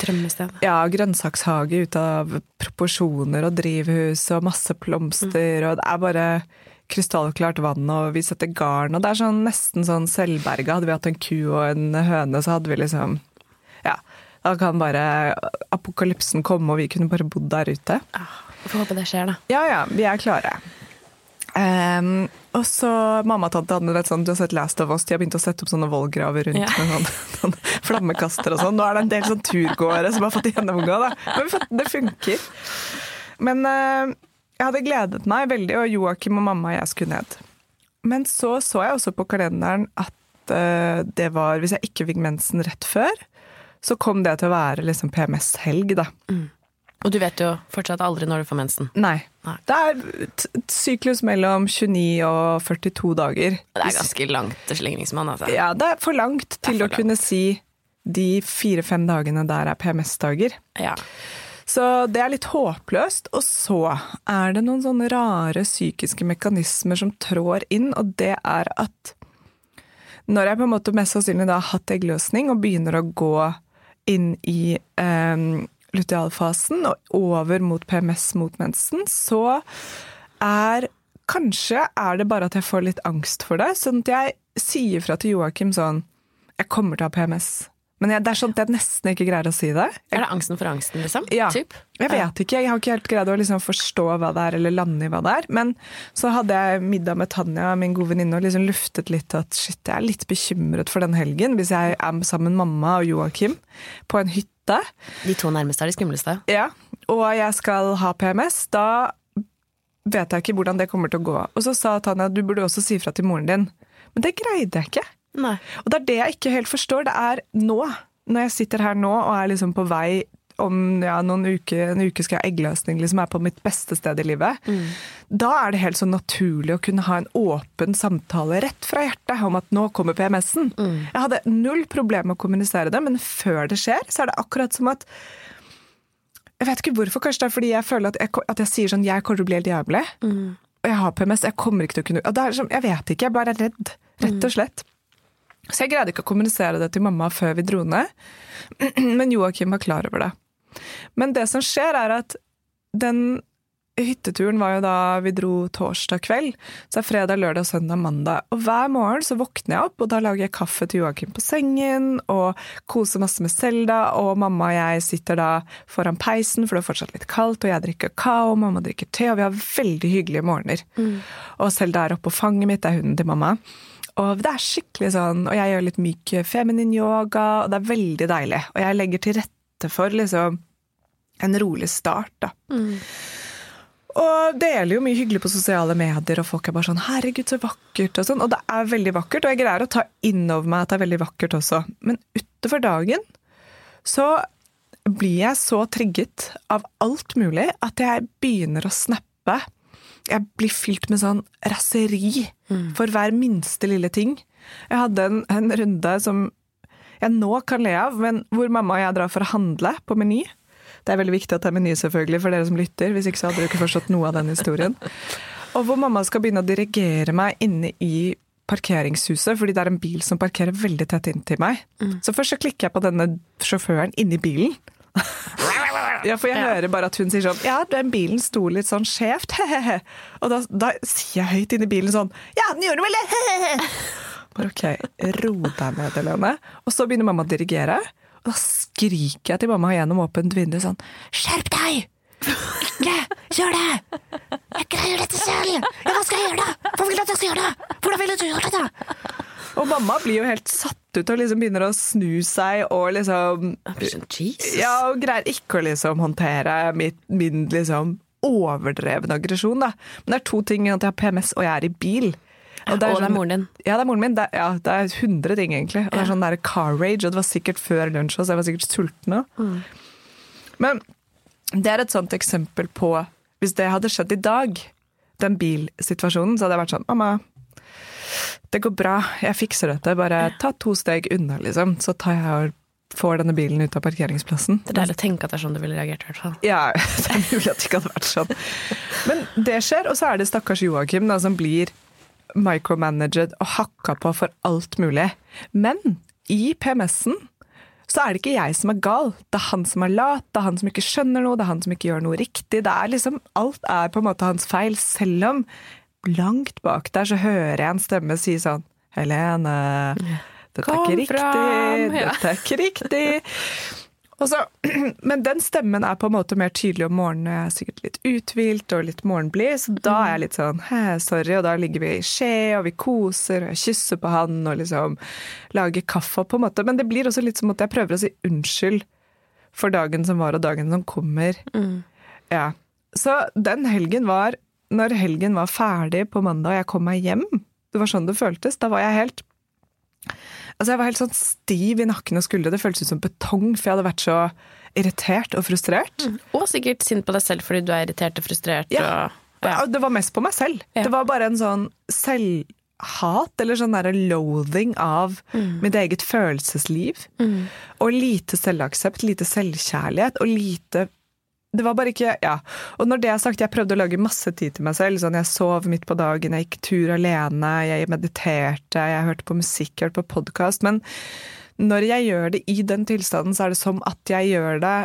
Drømmested. ja, grønnsakshage ut av proporsjoner og drivhus og masse blomster, og det er bare krystallklart vann, og vi setter garn, og det er sånn nesten sånn selvberga. Hadde vi hatt en ku og en høne, så hadde vi liksom Ja, da kan bare apokalypsen komme, og vi kunne bare bodd der ute. Ah, får håpe det skjer, da. Ja ja, vi er klare. Ehm, og så mamma og tante hadde vet, sånn, du har sett Last of Us, de har begynt å sette opp sånne vollgraver rundt Ja. med sånn, sånn flammekaster og sånn. Nå er det en del sånn turgåere som har fått gjennomgå, da. Men det funker. Men uh, jeg hadde gledet meg veldig, og Joakim og mamma og jeg skulle ned. Men så så jeg også på kalenderen at uh, det var, hvis jeg ikke fikk mensen rett før, så kom det til å være liksom PMS-helg, da. Og du vet jo fortsatt aldri når du får mensen. Nei. Nei. Det er syklus mellom 29 og 42 dager. Det er ganske langt til slingringsmann, altså. Ja, det er for langt til for å kunne si de fire-fem dagene der er PMS-dager. Ja. Så det er litt håpløst. Og så er det noen sånne rare psykiske mekanismer som trår inn, og det er at når jeg på en måte mest sannsynlig da har hatt eggløsning og begynner å gå inn i eh, lutealfasen og over mot PMS mot mensen, så er Kanskje er det bare at jeg får litt angst for det, sånn at jeg sier fra til Joakim sånn Jeg kommer til å ha PMS. Men jeg, det er sånn at jeg nesten ikke greier å si det. Er det angsten for angsten, liksom? Ja. Typ? Jeg vet ikke, jeg har ikke helt greid å liksom forstå hva det er, eller lande i hva det er. Men så hadde jeg middag med Tanja, min gode venninne, og liksom luftet litt at shit, jeg er litt bekymret for den helgen, hvis jeg er sammen med mamma og Joakim på en hytte. De to nærmeste er de skumleste. Ja, og jeg skal ha PMS, da vet jeg ikke hvordan det kommer til å gå. Og så sa Tanja du burde også si fra til moren din. Men det greide jeg ikke. Nei. Og det er det jeg ikke helt forstår. Det er nå, når jeg sitter her nå og er liksom på vei om ja, noen uker, en uke skal jeg ha eggløsning, liksom er på mitt beste sted i livet. Da er det helt så naturlig å kunne ha en åpen samtale rett fra hjertet om at nå kommer PMS-en. Jeg hadde null problem med å kommunisere det, men før det skjer, så er det akkurat som at Jeg vet ikke hvorfor, kanskje det er fordi jeg føler at jeg, at jeg sier sånn Jeg kommer til å bli helt jævlig. Og jeg har PMS, jeg kommer ikke til å kunne er sånn, Jeg vet ikke, jeg bare er redd. Rett og slett. Så jeg greide ikke å kommunisere det til mamma før vi dro ned. Men Joakim var klar over det. Men det som skjer, er at den hytteturen var jo da vi dro torsdag kveld. Så er fredag, lørdag, søndag, mandag. Og hver morgen så våkner jeg opp, og da lager jeg kaffe til Joakim på sengen, og koser masse med Selda, og mamma og jeg sitter da foran peisen, for det er fortsatt litt kaldt, og jeg drikker kakao, mamma drikker te, og vi har veldig hyggelige morgener. Og Selda er oppå fanget mitt, det er hunden til mamma. Og det er skikkelig sånn, og jeg gjør litt myk feminin yoga, og det er veldig deilig. Og jeg legger til rette for liksom en rolig start, da. Og deler jo mye hyggelig på sosiale medier, og folk er bare sånn 'herregud, så vakkert', og sånn. Og det er veldig vakkert, og jeg greier å ta inn over meg at det er veldig vakkert også. Men utover dagen så blir jeg så trigget av alt mulig at jeg begynner å snappe. Jeg blir fylt med sånn raseri for hver minste lille ting. Jeg hadde en, en runde som jeg nå kan le av, men hvor mamma og jeg drar for å handle på Meny. Det er veldig viktig at det er Meny, selvfølgelig, for dere som lytter. Hvis ikke så hadde du ikke forstått noe av den historien. Og hvor mamma skal begynne å dirigere meg inne i parkeringshuset, fordi det er en bil som parkerer veldig tett inntil meg. Så først så klikker jeg på denne sjåføren inni bilen. Ja, for jeg hører bare at hun sier sånn Ja, den bilen sto litt sånn skjevt, he-he-he. Og da, da sier jeg høyt inni bilen sånn Ja, den gjorde vel det, he-he-he. Bare ok, ro deg ned, Helene. Og så begynner mamma å dirigere. Og da skriker jeg til mamma gjennom åpent vindu sånn Skjerp deg! Ikke gjør det! Jeg greier dette selv! Ja, hva skal jeg gjøre da? Hva vil du at jeg skal gjøre da? Hvordan vil du gjøre det da? Og mamma blir jo helt satt ut og liksom begynner å snu seg og liksom Jesus. Ja, og greier ikke å liksom håndtere mitt, min liksom overdrevne aggresjon, da. Men det er to ting at jeg har PMS og jeg er i bil. Og det er, sånn- moren din. Ja, det er moren min. Det er, ja, det er 100 ting, egentlig. Og det er sånn der car rage, og det var sikkert før lunsj, så jeg var sikkert sulten òg. Men det er et sånt eksempel på Hvis det hadde skjedd i dag, den bilsituasjonen, så hadde jeg vært sånn Mamma, det går bra, jeg fikser dette. Bare ta to steg unna, liksom. Så tar jeg og får denne bilen ut av parkeringsplassen. Det er deilig å tenke at det er sånn du ville reagert, i hvert fall. Ja, det er mulig at det ikke hadde vært sånn. Men det skjer, og så er det stakkars Joakim da, som blir micromanaged og hakka på for alt mulig. Men i PMS-en så er det ikke jeg som er gal. Det er han som er lat, det er han som ikke skjønner noe, det er han som ikke gjør noe riktig. Det er liksom, Alt er på en måte hans feil, selv om langt bak der så hører jeg en stemme si sånn Helene, dette er ikke riktig, dette er ikke riktig. Så, men den stemmen er på en måte mer tydelig om morgenen. Jeg er sikkert litt uthvilt og litt morgenblid, så da er jeg litt sånn Hæ, sorry. Og da ligger vi i skje, og vi koser, og jeg kysser på han og liksom lager kaffe på en måte. Men det blir også litt som at jeg prøver å si unnskyld for dagen som var og dagen som kommer. Ja. Så den helgen var Når helgen var ferdig på mandag og jeg kom meg hjem, det var sånn det føltes, da var jeg helt Altså, jeg var helt sånn stiv i nakken og skuldre. Det føltes ut som betong, for jeg hadde vært så irritert og frustrert. Og sikkert sint på deg selv fordi du er irritert og frustrert. Ja. Og, ja. Det var mest på meg selv. Ja. Det var bare en sånn selvhat, eller sånn derre loathing av mitt eget følelsesliv. Og lite selvaksept, lite selvkjærlighet, og lite det var bare ikke Ja. Og når det er sagt, jeg prøvde å lage masse tid til meg selv. Sånn, jeg sov midt på dagen, jeg gikk tur alene, jeg mediterte, jeg hørte på musikk, jeg hørte på podkast. Men når jeg gjør det i den tilstanden, så er det som at jeg gjør det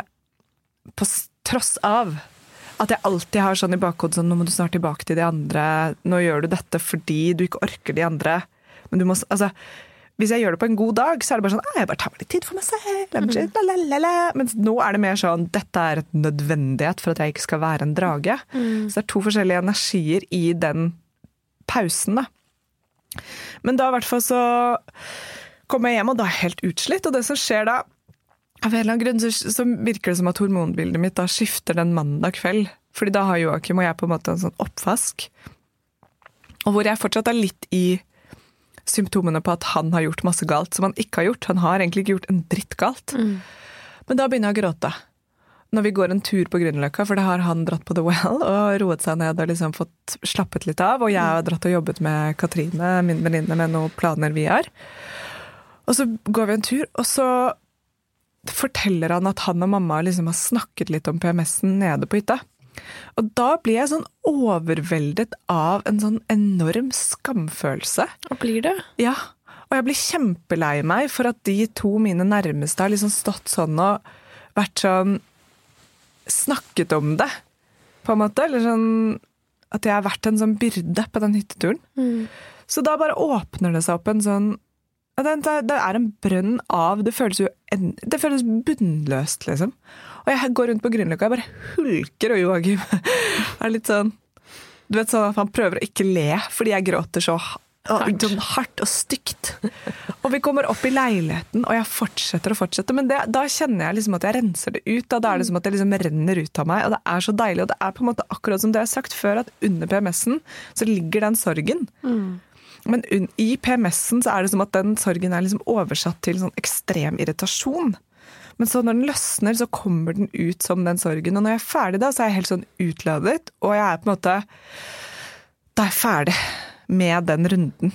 på tross av at jeg alltid har sånn i bakhodet sånn, nå må du snart tilbake til de andre, nå gjør du dette fordi du ikke orker de andre. Men du må, altså, hvis jeg gjør det på en god dag, så er det bare sånn «Ah, jeg bare tar meg litt tid for meg selv. Mm -hmm. la, la, la, la». Mens nå er det mer sånn dette er et nødvendighet for at jeg ikke skal være en drage. Så det er to forskjellige energier i den pausen, da. Men da i hvert fall så kommer jeg hjem, og da er jeg helt utslitt. Og det som skjer da, av en eller annen grunn så, så virker det som at hormonbildet mitt da skifter den mandag kveld. Fordi da har Joakim og jeg på en måte en sånn oppvask. Og hvor jeg fortsatt er litt i symptomene på at han har gjort masse galt som han ikke har gjort. Han har egentlig ikke gjort en dritt galt. Men da begynner jeg å gråte. Når vi går en tur på Grünerløkka, for det har han dratt på The Well og roet seg ned og liksom fått slappet litt av. Og jeg har dratt og jobbet med Katrine, min venninne, med noen planer vi har. Og så går vi en tur, og så forteller han at han og mamma liksom har snakket litt om PMS-en nede på hytta. Og da blir jeg sånn overveldet av en sånn enorm skamfølelse. Og blir det? Ja, og jeg blir kjempelei meg for at de to mine nærmeste har liksom stått sånn og vært sånn Snakket om det, på en måte. Eller sånn At jeg har vært en sånn byrde på den hytteturen. Så da bare åpner det seg opp en sånn det, det det er en brønn av Det føles jo det føles bunnløst, liksom. Og jeg går rundt på Grünerløkka og bare hulker, og Joakim er litt sånn Du vet sånn at han prøver å ikke le fordi jeg gråter så Hardt. sånn hardt og stygt. Og vi kommer opp i leiligheten, og jeg fortsetter og fortsetter. Men det, da kjenner jeg liksom at jeg renser det ut. Da, da er det som at det liksom renner ut av meg. Og det er så deilig. Og det er på en måte akkurat som det jeg har sagt før, at under PMS-en så ligger den sorgen. Men i PMS-en så er det som at den sorgen er liksom oversatt til sånn ekstrem irritasjon. Men så når den løsner, så kommer den ut som den sorgen. Og når jeg er ferdig da, så er jeg helt sånn utladet, og jeg er på en måte Da er jeg ferdig med den runden.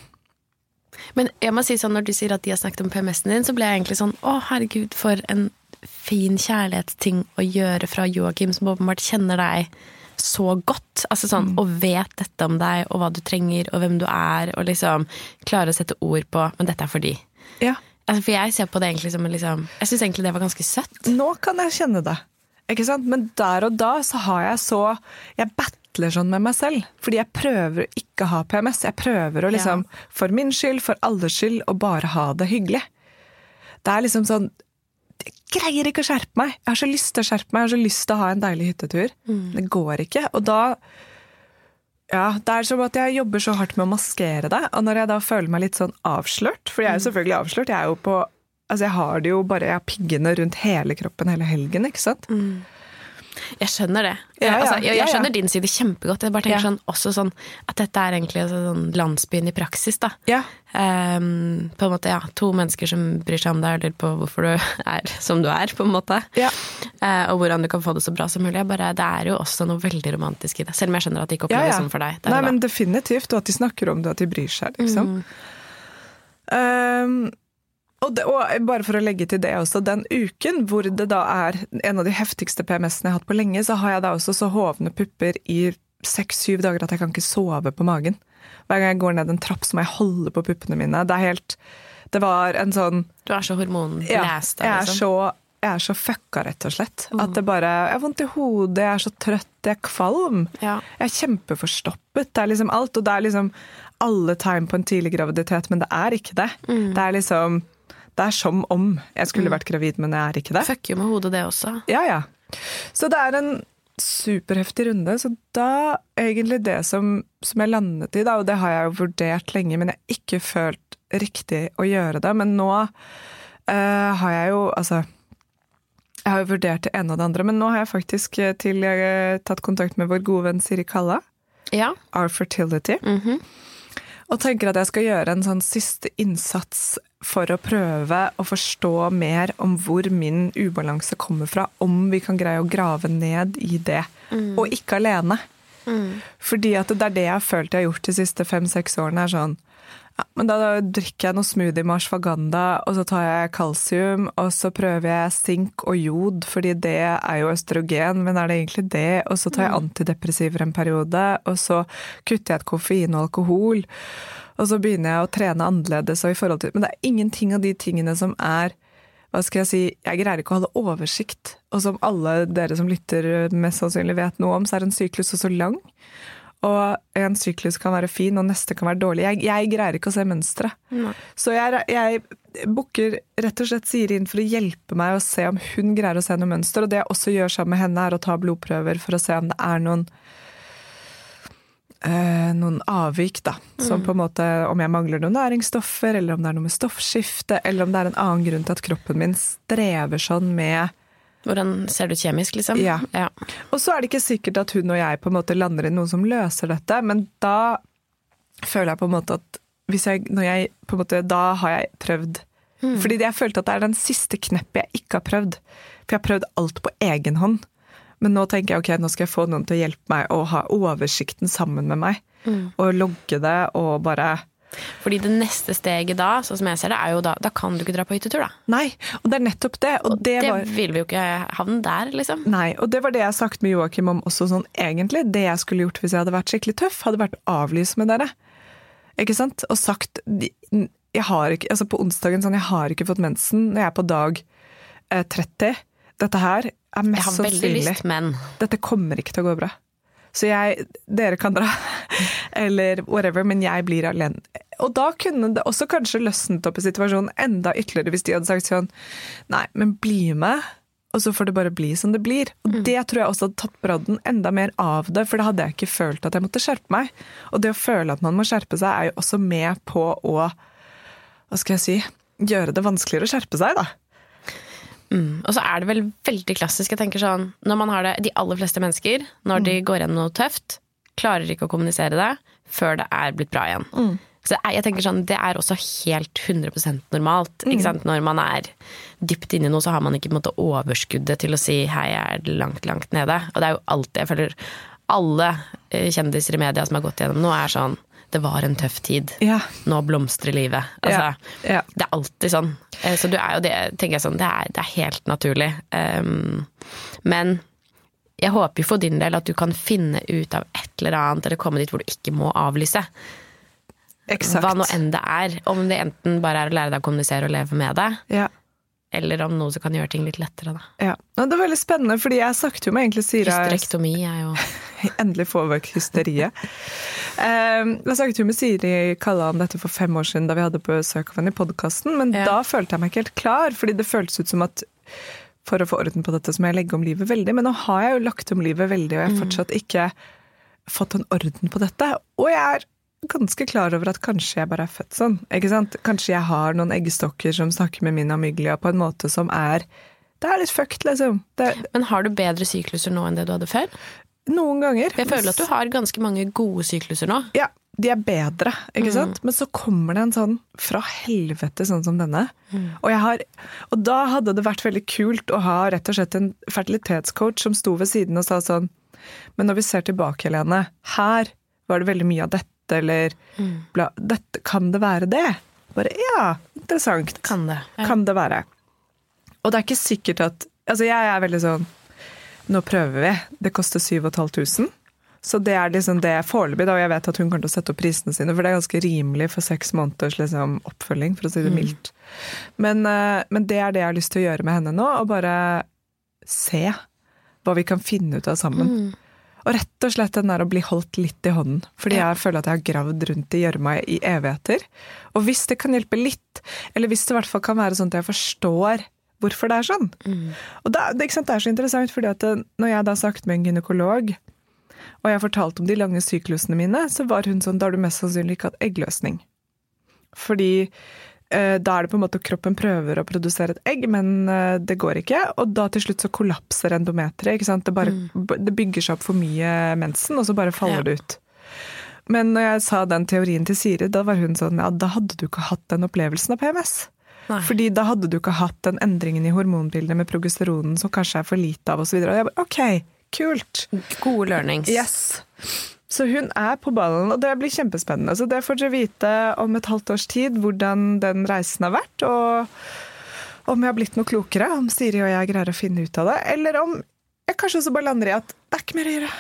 Men jeg må si sånn, når du sier at de har snakket om PMS-en din, så ble jeg egentlig sånn Å, herregud, for en fin kjærlighetsting å gjøre fra Joakim, som åpenbart kjenner deg så godt. Altså sånn, Og vet dette om deg, og hva du trenger, og hvem du er, og liksom klarer å sette ord på Men dette er for de. Ja. Altså, for jeg ser på det egentlig som liksom Jeg syns egentlig det var ganske søtt. Nå kan jeg kjenne det. Ikke sant? Men der og da så har jeg så Jeg battler sånn med meg selv. Fordi jeg prøver å ikke ha PMS. Jeg prøver å liksom, for min skyld, for alles skyld, å bare ha det hyggelig. Det er liksom sånn greier ikke å skjerpe meg. Jeg har så lyst til å skjerpe meg, jeg har så lyst til å ha en deilig hyttetur. Det går ikke. Og da ja, Det er som at jeg jobber så hardt med å maskere det. Og når jeg da føler meg litt sånn avslørt, for jeg er jo selvfølgelig avslørt, jeg er jo på Altså jeg har det jo bare, jeg har piggene rundt hele kroppen hele helgen, ikke sant? Jeg skjønner det. Ja, ja. Altså, jeg, jeg skjønner din side kjempegodt. Jeg bare tenker sånn, også sånn at dette er egentlig sånn landsbyen i praksis. da. Ja. Ehm, på en måte, ja, To mennesker som bryr seg om deg og lurer på hvorfor du er som du er. på en måte. Ja. Eh, og hvordan du kan få det så bra som mulig. Bare, det er jo også noe veldig romantisk i det. Selv om jeg skjønner at det ikke Ja, oppleves ja. sånn for deg. Nei, men definitivt. Og at de snakker om det, at de bryr seg, liksom. Um, og, det, og bare for å legge til det også, den uken hvor det da er en av de heftigste PMS-ene jeg har hatt på lenge, så har jeg da også så hovne pupper i seks-syv dager at jeg kan ikke sove på magen. Hver gang jeg går ned en trapp, så må jeg holde på puppene mine. Det er helt Det var en sånn Du er så ja, hormonblæst. jeg, er liksom. så, jeg er så fucka, rett og slett. At det bare Jeg har vondt i hodet, jeg er så trøtt, jeg er kvalm. Ja. Jeg er kjempeforstoppet. Det er liksom alt. Og det er liksom alle tegn på en tidlig graviditet, men det er ikke det. Det er liksom Det er som om jeg skulle vært gravid, men jeg er ikke det. Fucker med hodet, det også. Ja, ja. Så det er en superheftig runde. Så da egentlig det som, som jeg landet i, da, og det har jeg jo vurdert lenge, men jeg har ikke følt riktig å gjøre det. Men nå uh, har jeg jo altså jeg har jo vurdert det ene og det andre, men nå har jeg faktisk eh, til, jeg, tatt kontakt med vår gode venn Siri Kalla. Ja. Our Fertility. Mhm. Og tenker at jeg skal gjøre en sånn siste innsats for å prøve å forstå mer om hvor min ubalanse kommer fra, om vi kan greie å grave ned i det. Og ikke alene. Fordi at det er det jeg har følt jeg har gjort de siste fem-seks årene. er sånn ja, men da drikker jeg noe smoothie med ashwagandha, og så tar jeg kalsium, og så prøver jeg sink og jod, fordi det er jo østrogen, men er det egentlig det? Og så tar jeg antidepressiver en periode, og så kutter jeg et koffein og alkohol. Og så begynner jeg å trene annerledes og i forhold til Men det er ingenting av de tingene som er hva skal jeg si, jeg greier ikke å holde oversikt. Og som alle dere som lytter mest sannsynlig vet noe om, så er en syklus også lang. Og en syklus kan være fin, og neste kan være dårlig. Jeg, jeg greier ikke å se mønstre. Så jeg, jeg booker rett og slett Siri inn for å hjelpe meg å se om hun greier å se noe mønster. Og det jeg også gjør sammen med henne, er å ta blodprøver for å se om det er noen eh, noen avvik, da. Som på en måte om jeg mangler noen næringsstoffer, eller om det er noe med stoffskifte, eller om det er en annen grunn til at kroppen min strever sånn med Hvordan ser det ut kjemisk, liksom? Ja. Og så er det ikke sikkert at hun og jeg på en måte lander i noe som løser dette, men da føler jeg på en måte at jeg, når jeg på en måte, Da har jeg prøvd. Fordi jeg følte at det er den siste kneppet jeg ikke har prøvd. For jeg har prøvd alt på egen hånd. Men nå tenker jeg ok, nå skal jeg få noen til å hjelpe meg å ha oversikten sammen med meg. Og logge det og bare Fordi det neste steget da, sånn som jeg ser det, er jo da Da kan du ikke dra på hyttetur, da. Nei! Og det er nettopp det. Og det, Det var vil vi jo ikke havne der, liksom. Nei, og det var det jeg har sagt med Joakim om også sånn egentlig. Det jeg skulle gjort hvis jeg hadde vært skikkelig tøff, hadde vært avlyse med dere. Ikke sant? Og sagt jeg har ikke, altså På onsdagen sånn, jeg har ikke fått mensen når jeg er på dag eh, 30. Dette her er Jeg har veldig lyst, men Dette kommer ikke til å gå bra. Så jeg Dere kan dra, eller whatever, men jeg blir alene. Og da kunne det også kanskje løsnet opp i situasjonen enda ytterligere hvis de hadde sagt sånn Nei, men bli med, og så får det bare bli som det blir. Og det tror jeg også hadde tatt brodden enda mer av det, for da hadde jeg ikke følt at jeg måtte skjerpe meg. Og det å føle at man må skjerpe seg, er jo også med på å Hva skal jeg si Gjøre det vanskeligere å skjerpe seg, da. Og så er det vel veldig klassisk. Jeg tenker sånn, når man har det, De aller fleste mennesker, når de går gjennom noe tøft, klarer ikke å kommunisere det før det er blitt bra igjen. Så jeg, tenker sånn, Det er også helt 100% normalt. Ikke sant? Når man er dypt inni noe, så har man ikke på en måte, overskuddet til å si 'hei, jeg er langt, langt nede'. Og det er jo alltid Jeg føler alle eh, kjendiser i media som har gått gjennom noe, er sånn 'det var en tøff tid'. Ja. Nå blomstrer livet. Altså, Ja, ja. Det er alltid sånn. Eh, Så du er jo det, tenker jeg sånn, det er, det er helt naturlig. Um, men jeg håper jo for din del at du kan finne ut av et eller annet, eller komme dit hvor du ikke må avlyse. Exakt. Hva nå enn det er. Om det enten bare er å lære deg å kommunisere og leve med det, Ja. Eller om noe som kan gjøre ting litt lettere. Da. Ja. Det er veldig spennende, fordi jeg snakket jo med egentlig Sira Hysterektomi er jo Endelig få vekk hysteriet. Um, jeg snakket jo med Siri Kalla om dette for fem år siden da vi hadde besøk av henne i podkasten, men Ja. da følte jeg meg ikke helt klar, fordi det føltes ut som at for å få orden på dette så må jeg legge om livet veldig, men nå har jeg jo lagt om livet veldig, og jeg har fortsatt ikke fått en orden på dette. Og jeg er ganske klar over at kanskje jeg bare er født sånn. ikke sant? Kanskje jeg har noen eggstokker som snakker med min amyglia på en måte som er Det er litt fucked, liksom. Det, Men har du bedre sykluser nå enn det du hadde før? noen ganger. Jeg føler at du har ganske mange gode sykluser nå. Ja, de er bedre, ikke sant? Men så kommer det en sånn fra helvete, sånn som denne. Og, jeg har, og da hadde det vært veldig kult å ha rett og slett en fertilitetscoach som sto ved siden og sa sånn Men når vi ser tilbake, Helene, her var det veldig mye av dette, eller bla, dette, Kan det være det? Bare ja, interessant. Kan det. Ja. Kan det være. Og det er ikke sikkert at Altså, jeg er veldig sånn Nå prøver vi. Det koster 7500. Så det er liksom det foreløpig. Og jeg vet at hun kommer til å sette opp prisene sine, for det er ganske rimelig for seks måneders liksom, oppfølging, for å si det mildt. Men, eh, men det er det jeg har lyst til å gjøre med henne nå, og bare se hva vi kan finne ut av sammen. Og rett og slett den der å bli holdt litt i hånden. Fordi jeg føler at jeg har gravd rundt i gjørma i evigheter. Og hvis det kan hjelpe litt, eller hvis det i hvert fall kan være sånn at jeg forstår hvorfor det er sånn. Og da, det, ikke sant, det er så interessant, fordi at det, når jeg da snakket med en gynekolog, og jeg fortalte om de lange syklusene mine, så var hun sånn, da har du mest sannsynlig ikke hatt eggløsning. Fordi eh, da er det på en måte kroppen prøver å produsere et egg, men eh, det går ikke. Og da til slutt så kollapser endometeret. ikke sant? Det, bare, det bygger seg opp for mye mensen, og så bare faller Ja. det ut. Men når jeg sa den teorien til Siri, da var hun sånn ja, da hadde du ikke hatt den opplevelsen av PMS. Nei. Fordi da hadde du ikke hatt den endringen i hormonbildet med progesteronen som kanskje er for lite av, osv. Og jeg bare ok, kult. Gode learnings. Yes. Så hun er på ballen, og det blir kjempespennende. Så det får dere vite om et halvt års tid, hvordan den reisen har vært. Og om jeg har blitt noe klokere, om Siri og jeg greier å finne ut av det. Eller om jeg kanskje også bare lander i at det er ikke mer å gjøre.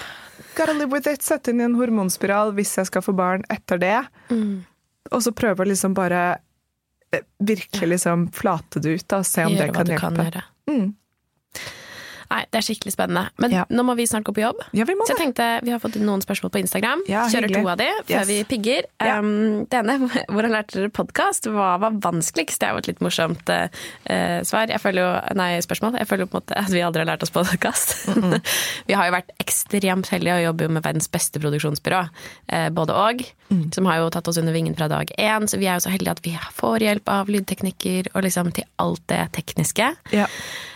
Gotta live with it. Sette inn i en hormonspiral hvis jeg skal få barn etter det. Mm. Og så prøve å liksom bare eh, virkelig liksom flate det ut da, og se om Gjøre det hva du kan gjøre. Mm. Nei, det er skikkelig spennende. Men Ja. nå må vi snart gå på jobb. Ja, vi må Så jeg tenkte, Vi har fått noen spørsmål på Instagram. Ja, Kjører hyggelig. to av de før Yes. vi pigger. Ja. Um, det ene, hvordan lærte dere podkast? Hva var vanskeligst? Det er jo et litt morsomt uh, svar. Jeg føler jo, nei, spørsmål. Jeg føler jo på en måte at vi aldri har lært oss podkast. vi har jo vært ekstremt heldige og jobber jo med verdens beste produksjonsbyrå, uh, både og, Mm. som har jo tatt oss under vingen fra dag én. Så vi er jo så heldige at vi får hjelp av lydteknikker og liksom til alt det tekniske. Ja.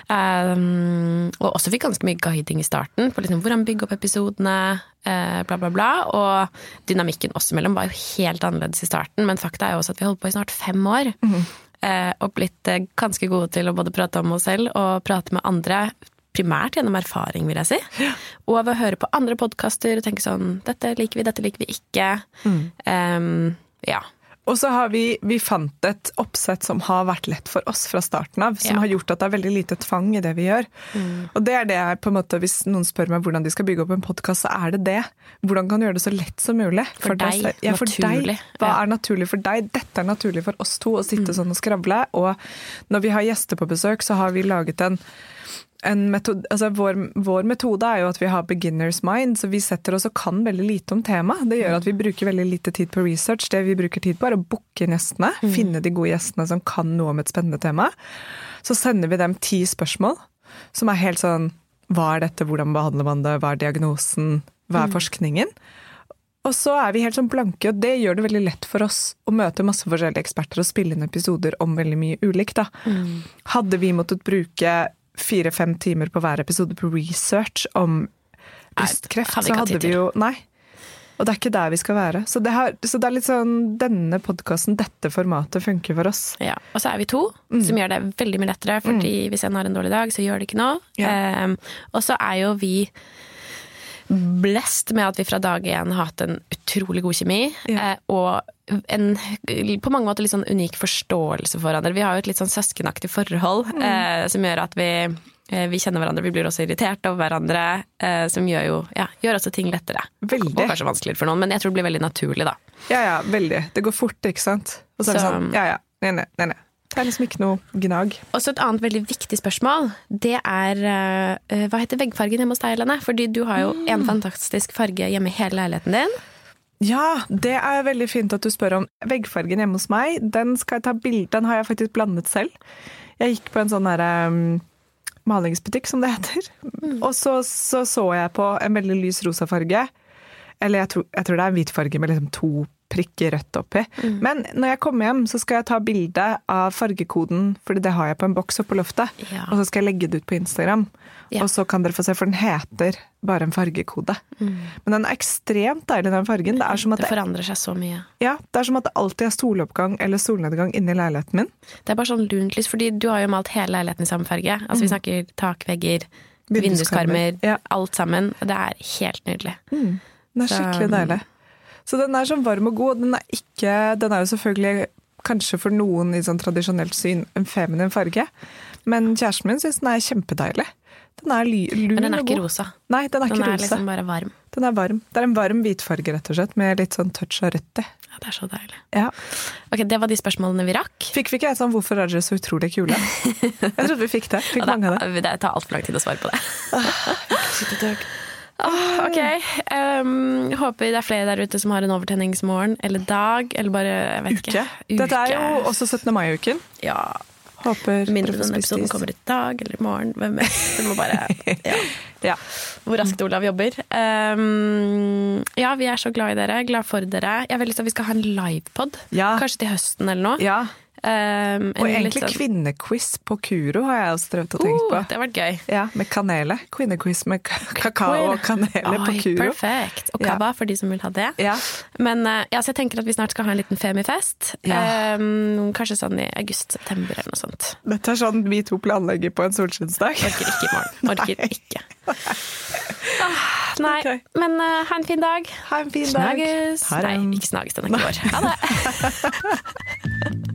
Um, og også fikk ganske mye guiding i starten på liksom hvordan bygge opp episodene, Uh, bla, bla, bla. Og dynamikken oss imellom var jo helt annerledes i starten, men fakta er jo også at vi har holdt på i snart fem år. eh, og blitt uh, ganske gode til å både prate om oss selv og prate med andre. Primært gjennom erfaring, vil jeg si. Og ved å høre på andre podkaster og tenke sånn Dette liker vi, dette liker vi ikke. Um, ja. Og så har vi, vi fant et oppsett som har vært lett for oss fra starten av. Som Ja. har gjort at det er veldig lite tvang i det vi gjør. Og det er det jeg på en måte, Hvis noen spør meg hvordan de skal bygge opp en podkast, så er det det. Hvordan kan du gjøre det så lett som mulig? For deg, selv. Ja, for naturlig. Deg. Hva er naturlig for deg? Dette er naturlig for oss to, å sitte sånn og skravle. Og når vi har gjester på besøk, så har vi laget en metode, altså vår, vår metode er jo at vi har beginners mind, så vi setter oss og kan veldig lite om temaet. Det gjør at vi bruker veldig lite tid på research. Det vi bruker tid på, er å booke gjestene. Finne de gode gjestene som kan noe om et spennende tema. Så sender vi dem ti spørsmål som er helt sånn Hva er dette, hvordan behandler man det, hva er diagnosen, hva er forskningen? Og så er vi helt sånn blanke, og det gjør det veldig lett for oss å møte masse forskjellige eksperter og spille inn episoder om veldig mye ulikt. Da. Hadde vi måttet bruke fire-fem timer på hver episode på research om brystkreft, så hadde vi jo Nei. Og det er ikke der vi skal være. Så det, har, så det er litt sånn Denne podkasten, dette formatet, funker for oss. Ja, og så er vi to, Mm. som gjør det veldig mye lettere. Fordi hvis en har en dårlig dag, så gjør det ikke noe. Ja. Um, og så er jo vi blest med at vi fra dag én har hatt en utrolig god kjemi. Ja. eh, og en på mange måter litt sånn unik forståelse for hverandre. Vi har jo et litt sånn søskenaktig forhold Mm. eh, som gjør at vi eh, vi kjenner hverandre, vi blir også irritert over hverandre, eh, som gjør jo ja, gjør også ting lettere. Veldig. Og kanskje vanskeligere for noen, men jeg tror det blir veldig naturlig, da. Ja, ja, veldig. Det går fort, ikke sant? Og så er det sånn Ja, ja. Nei, nei, nei. nei. Det er liksom ikke noe gnag. Også et annet veldig viktig spørsmål, det er eh, hva heter veggfargen hjemme hos deg, Helene? Fordi du har jo en fantastisk farge hjemme i hele leiligheten din. Ja, det er veldig fint at du spør om. Veggfargen hjemme hos meg, den skal jeg ta bilde Den har jeg faktisk blandet selv. Jeg gikk på en sånn derre um, malingsbutikk, som det heter. Og så, så så jeg på en veldig lys rosa farge. Eller jeg tror, jeg tror det er en hvit farge med liksom to prikker rødt oppi. Men når jeg kommer hjem, så skal jeg ta bilde av fargekoden, for det har jeg på en boks oppe på loftet. Ja. Og så skal jeg legge det ut på Instagram. Ja. Og så kan dere få se, for den heter bare en fargekode. Men den er ekstremt deilig, den fargen. Det Det det, forandrer seg så mye. ja, det, er som at det alltid er soloppgang eller solnedgang inni leiligheten min. Det er bare sånn lunt lys, fordi du har jo malt hele leiligheten i samme farge. Altså Vi snakker takvegger, Vinduskarmer, vinduskarmer, ja. alt sammen. Det er helt nydelig. Den er Så- skikkelig deilig. Så den er sånn varm og god. Den er ikke Den er jo selvfølgelig kanskje for noen i sånn tradisjonelt syn en feminin farge, men kjæresten min syns den er kjempedeilig. Den er lun Men den er ikke rosa. Nei, den er Den ikke er rosa. liksom bare varm. Den er varm. Det er en varm hvitfarge, rett og slett, med litt sånn touch av rødt i. Ja, det er så deilig. Ja. Ok, Det var de spørsmålene vi rakk. Fikk vi ikke et sånn 'hvorfor er dere så utrolig kule'? Jeg trodde vi fikk det. Fikk mange av det. det, tar altfor lang tid å svare på det. Åh, ok. Um, håper det er flere der ute som har en overtenningsmorgen eller dag, eller bare jeg vet Uke. ikke. Dette er jo også 17. mai-uken. Ja, Håper Mindre denne episoden kommer i dag eller i morgen. Hvem vet? Du må bare ja. Ja. Hvor raskt Olav jobber. Um, ja, vi er så glad i dere. Glad for dere. Jeg har veldig lyst til at vi skal ha en livepod. Ja. Kanskje til høsten eller noe. ja. Um, og egentlig sånn... kvinnequiz på Kuro har jeg også drevet og tenkt uh, på. Det har vært gøy. Ja, Med kanelet. Kvinnequiz med kakao og kanele på Kuro. Perfekt. Og kava, ja. for de som vil ha det. Ja. Men ja, så jeg tenker at vi snart skal ha en liten femifest. Ja. Um, kanskje sånn i august-september eller noe sånt. Dette er sånn vi to planlegger på en solskinnsdag. Orker ikke i morgen. Orker ikke. Ah, nei, okay. men uh, ha en fin dag. Ha en fin snages. dag. Nei, ikke snages, den ikke vår. Ha det.